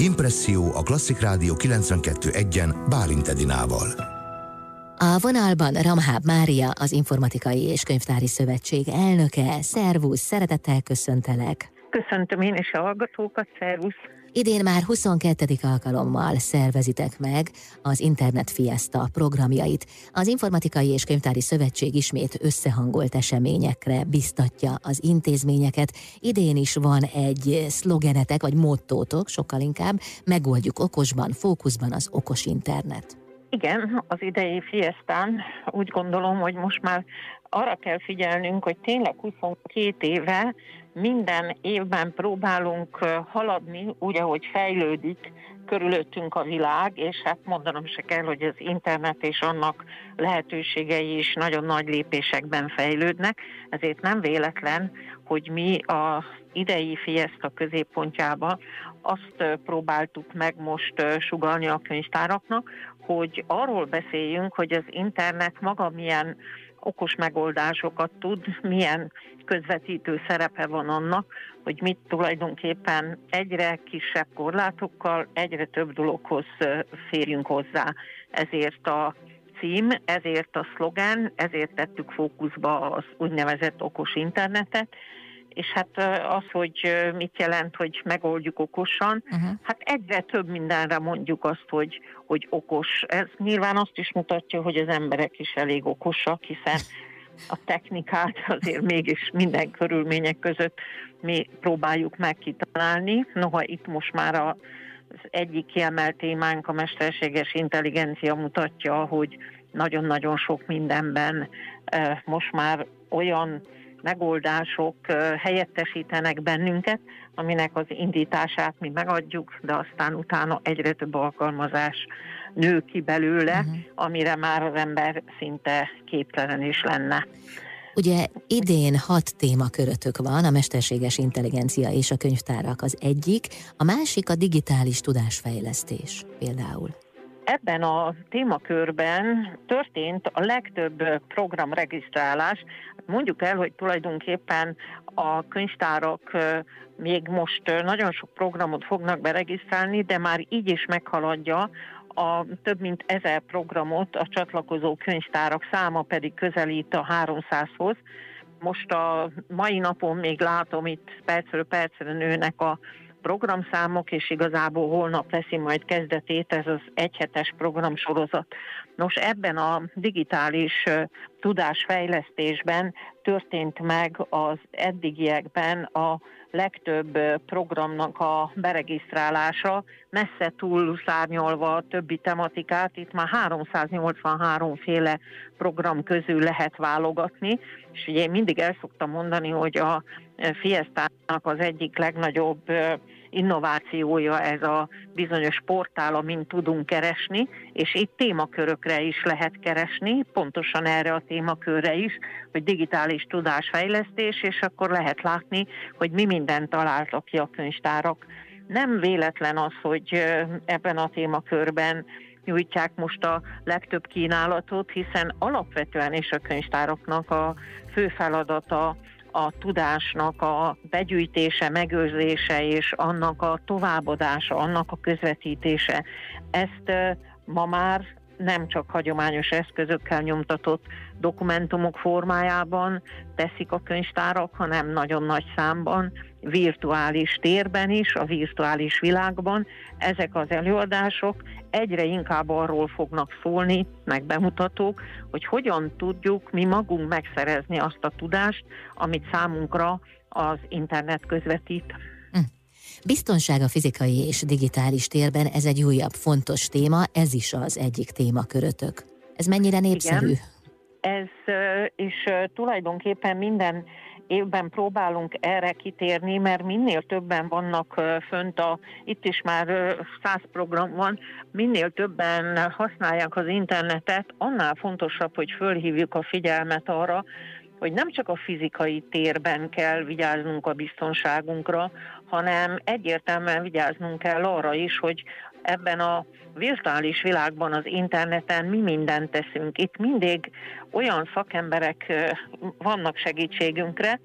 Impresszió a Klasszik Rádió 92.1-en Bálint Edinával. A vonalban Ramháb Mária, az Informatikai és Könyvtári Szövetség elnöke. Szervusz, szeretettel köszöntelek. Köszöntöm én is a hallgatókat, szervusz. Idén már 22. alkalommal szervezitek meg az Internet Fiesta programjait. Az Informatikai és Könyvtári Szövetség ismét összehangolt eseményekre biztatja az intézményeket. Idén is van egy szlogenetek, vagy mottótok, sokkal inkább, megoldjuk okosban, fókuszban az okos internet. Igen, az idei fiesztán úgy gondolom, hogy most már arra kell figyelnünk, hogy tényleg 22 éve minden évben próbálunk haladni, úgy, ahogy fejlődik körülöttünk a világ, és hát mondanom se kell, hogy az internet és annak lehetőségei is nagyon nagy lépésekben fejlődnek, ezért nem véletlen, hogy mi a idei Fiesta középpontjába azt próbáltuk meg most sugalni a könyvtáraknak, hogy arról beszéljünk, hogy az internet maga milyen okos megoldásokat tud, milyen közvetítő szerepe van annak, hogy mit tulajdonképpen egyre kisebb korlátokkal, egyre több dologhoz férjünk hozzá. Ezért a cím, ezért a szlogen, ezért tettük fókuszba az úgynevezett okos internetet, és hát az, hogy mit jelent, hogy megoldjuk okosan, uh-huh. hát egyre több mindenre mondjuk azt, hogy, hogy okos. Ez nyilván azt is mutatja, hogy az emberek is elég okosak, hiszen a technikát azért mégis minden körülmények között mi próbáljuk meg kitalálni. Noha itt most már a, az egyik kiemelt témánk, a mesterséges intelligencia mutatja, hogy nagyon-nagyon sok mindenben most már olyan megoldások helyettesítenek bennünket, aminek az indítását mi megadjuk, de aztán utána egyre több alkalmazás nő ki belőle, uh-huh. amire már az ember szinte képtelen is lenne. Ugye idén hat témakörötök van, a mesterséges intelligencia és a könyvtárak az egyik, a másik a digitális tudásfejlesztés például. Ebben a témakörben történt a legtöbb programregisztrálás. Mondjuk el, hogy tulajdonképpen a könyvtárak még most nagyon sok programot fognak beregisztrálni, de már így is meghaladja a több mint ezer programot, a csatlakozó könyvtárak száma pedig közelít a 300-hoz. Most a mai napon még látom itt percről percre nőnek a programszámok, és igazából holnap veszi majd kezdetét ez az egyhetes programsorozat. Nos, ebben a digitális tudásfejlesztésben történt meg az eddigiekben a legtöbb programnak a beregisztrálása, messze túl szárnyolva a többi tematikát, itt már 383 féle program közül lehet válogatni, és ugye én mindig el szoktam mondani, hogy a Fiestának az egyik legnagyobb innovációja ez a bizonyos portál, amin tudunk keresni, és itt témakörökre is lehet keresni, pontosan erre a témakörre is, hogy digitális tudásfejlesztés, és akkor lehet látni, hogy mi mindent találtak ki a könyvtárak. Nem véletlen az, hogy ebben a témakörben nyújtják most a legtöbb kínálatot, hiszen alapvetően is a könyvtáraknak a fő feladata a tudásnak a begyűjtése, megőrzése és annak a továbbadása, annak a közvetítése. Ezt ma már nem csak hagyományos eszközökkel nyomtatott dokumentumok formájában teszik a könyvtárak, hanem nagyon nagy számban, virtuális térben is, a virtuális világban. Ezek az előadások egyre inkább arról fognak szólni, meg bemutatók, hogy hogyan tudjuk mi magunk megszerezni azt a tudást, amit számunkra az internet közvetít. Biztonság a fizikai és digitális térben, ez egy újabb fontos téma, ez is az egyik témakörötök. Ez mennyire népszerű? Igen. Ez és tulajdonképpen minden évben próbálunk erre kitérni, mert minél többen vannak fönt, a, itt is már száz program van, minél többen használják az internetet, annál fontosabb, hogy fölhívjuk a figyelmet arra, hogy nem csak a fizikai térben kell vigyáznunk a biztonságunkra, hanem egyértelműen vigyáznunk kell arra is, hogy ebben a virtuális világban, az interneten mi mindent teszünk. Itt mindig olyan szakemberek vannak segítségünkre,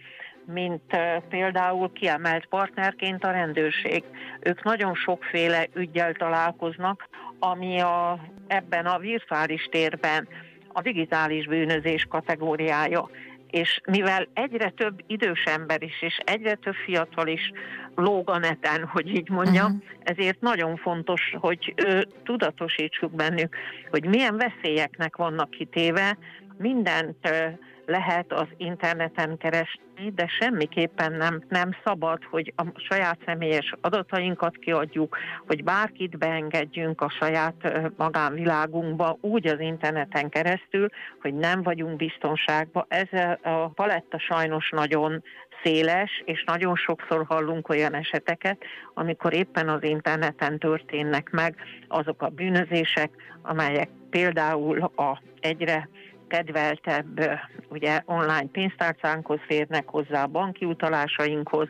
mint például kiemelt partnerként a rendőrség. Ők nagyon sokféle ügyel találkoznak, ami a, ebben a virtuális térben a digitális bűnözés kategóriája. És mivel egyre több idős ember is, és egyre több fiatal is lóg a neten, hogy így mondjam, uh-huh. ezért nagyon fontos, hogy ő, tudatosítsuk bennük, hogy milyen veszélyeknek vannak kitéve, mindent lehet az interneten keresni, de semmiképpen nem, nem szabad, hogy a saját személyes adatainkat kiadjuk, hogy bárkit beengedjünk a saját magánvilágunkba úgy az interneten keresztül, hogy nem vagyunk biztonságban. Ez a paletta sajnos nagyon széles, és nagyon sokszor hallunk olyan eseteket, amikor éppen az interneten történnek meg azok a bűnözések, amelyek például a egyre kedveltebb ugye online pénztárcánkhoz férnek hozzá, banki utalásainkhoz,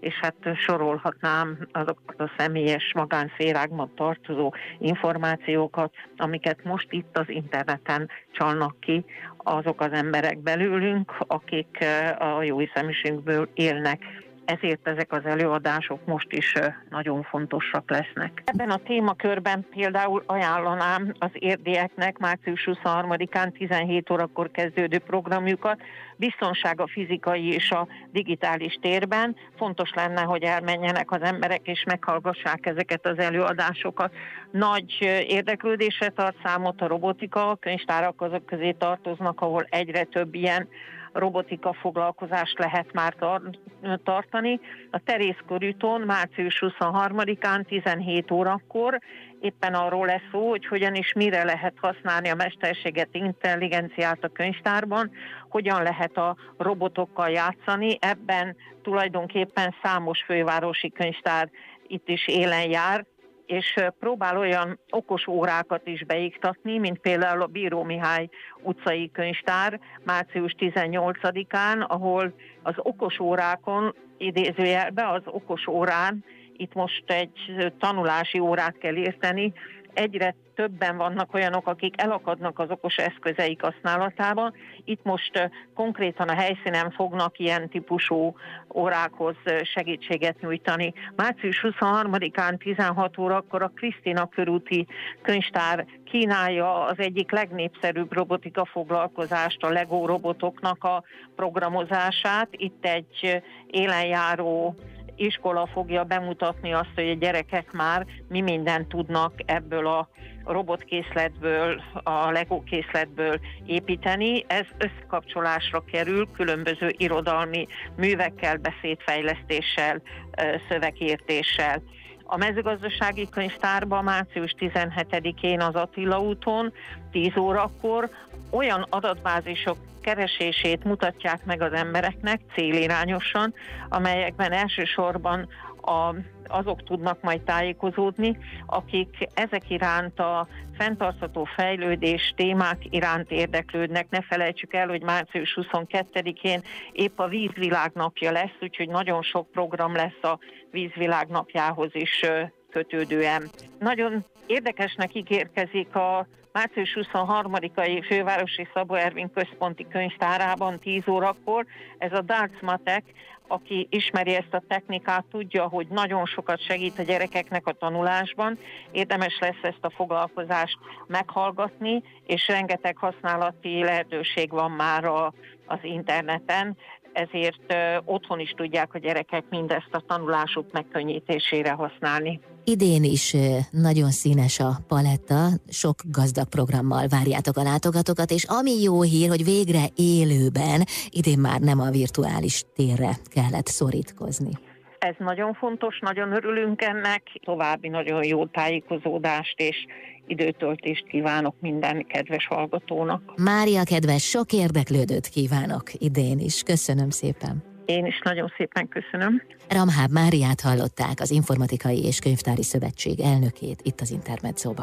és hát sorolhatnám azokat a személyes magánszférákban tartozó információkat, amiket most itt az interneten csalnak ki azok az emberek belőlünk, akik a jó hiszeműségből élnek ezért ezek az előadások most is nagyon fontosak lesznek. Ebben a témakörben például ajánlanám az érdieknek március 23-án 17 órakor kezdődő programjukat, biztonság a fizikai és a digitális térben. Fontos lenne, hogy elmenjenek az emberek és meghallgassák ezeket az előadásokat. Nagy érdeklődésre tart számot a robotika, a könyvtárak azok közé tartoznak, ahol egyre több ilyen robotika foglalkozást lehet már tartani. A Terészkörúton március 23-án 17 órakor éppen arról lesz szó, hogy hogyan és mire lehet használni a mesterséget, intelligenciát a könyvtárban, hogyan lehet a robotokkal játszani. Ebben tulajdonképpen számos fővárosi könyvtár itt is élen jár, és próbál olyan okos órákat is beiktatni, mint például a Bíró Mihály utcai könyvtár március 18-án, ahol az okos órákon, idézőjelbe az okos órán, itt most egy tanulási órát kell érteni, egyre többen vannak olyanok, akik elakadnak az okos eszközeik használatában. Itt most konkrétan a helyszínen fognak ilyen típusú órákhoz segítséget nyújtani. Március 23-án 16 órakor a Krisztina körúti könyvtár kínálja az egyik legnépszerűbb robotika foglalkozást, a Lego robotoknak a programozását. Itt egy élenjáró iskola fogja bemutatni azt, hogy a gyerekek már mi mindent tudnak ebből a robotkészletből, a Lego készletből építeni. Ez összekapcsolásra kerül különböző irodalmi művekkel, beszédfejlesztéssel, szövegértéssel. A mezőgazdasági könyvtárban március 17-én az Attila úton 10 órakor olyan adatbázisok keresését mutatják meg az embereknek célirányosan, amelyekben elsősorban a, azok tudnak majd tájékozódni, akik ezek iránt a fenntartható fejlődés témák iránt érdeklődnek. Ne felejtsük el, hogy március 22-én épp a vízvilágnapja lesz, úgyhogy nagyon sok program lesz a vízvilágnapjához is kötődően. Nagyon érdekesnek ígérkezik a március 23-ai fővárosi Szabó Ervin központi könyvtárában 10 órakor. Ez a Dartsmatek, aki ismeri ezt a technikát, tudja, hogy nagyon sokat segít a gyerekeknek a tanulásban. Érdemes lesz ezt a foglalkozást meghallgatni, és rengeteg használati lehetőség van már a, az interneten ezért otthon is tudják a gyerekek mindezt a tanulásuk megkönnyítésére használni. Idén is nagyon színes a paletta, sok gazdag programmal várjátok a látogatókat, és ami jó hír, hogy végre élőben, idén már nem a virtuális térre kellett szorítkozni. Ez nagyon fontos, nagyon örülünk ennek, további nagyon jó tájékozódást és időtöltést kívánok minden kedves hallgatónak. Mária kedves, sok érdeklődőt kívánok idén is. Köszönöm szépen. Én is nagyon szépen köszönöm. Ramháb Máriát hallották, az Informatikai és Könyvtári Szövetség elnökét itt az Intermedzóban.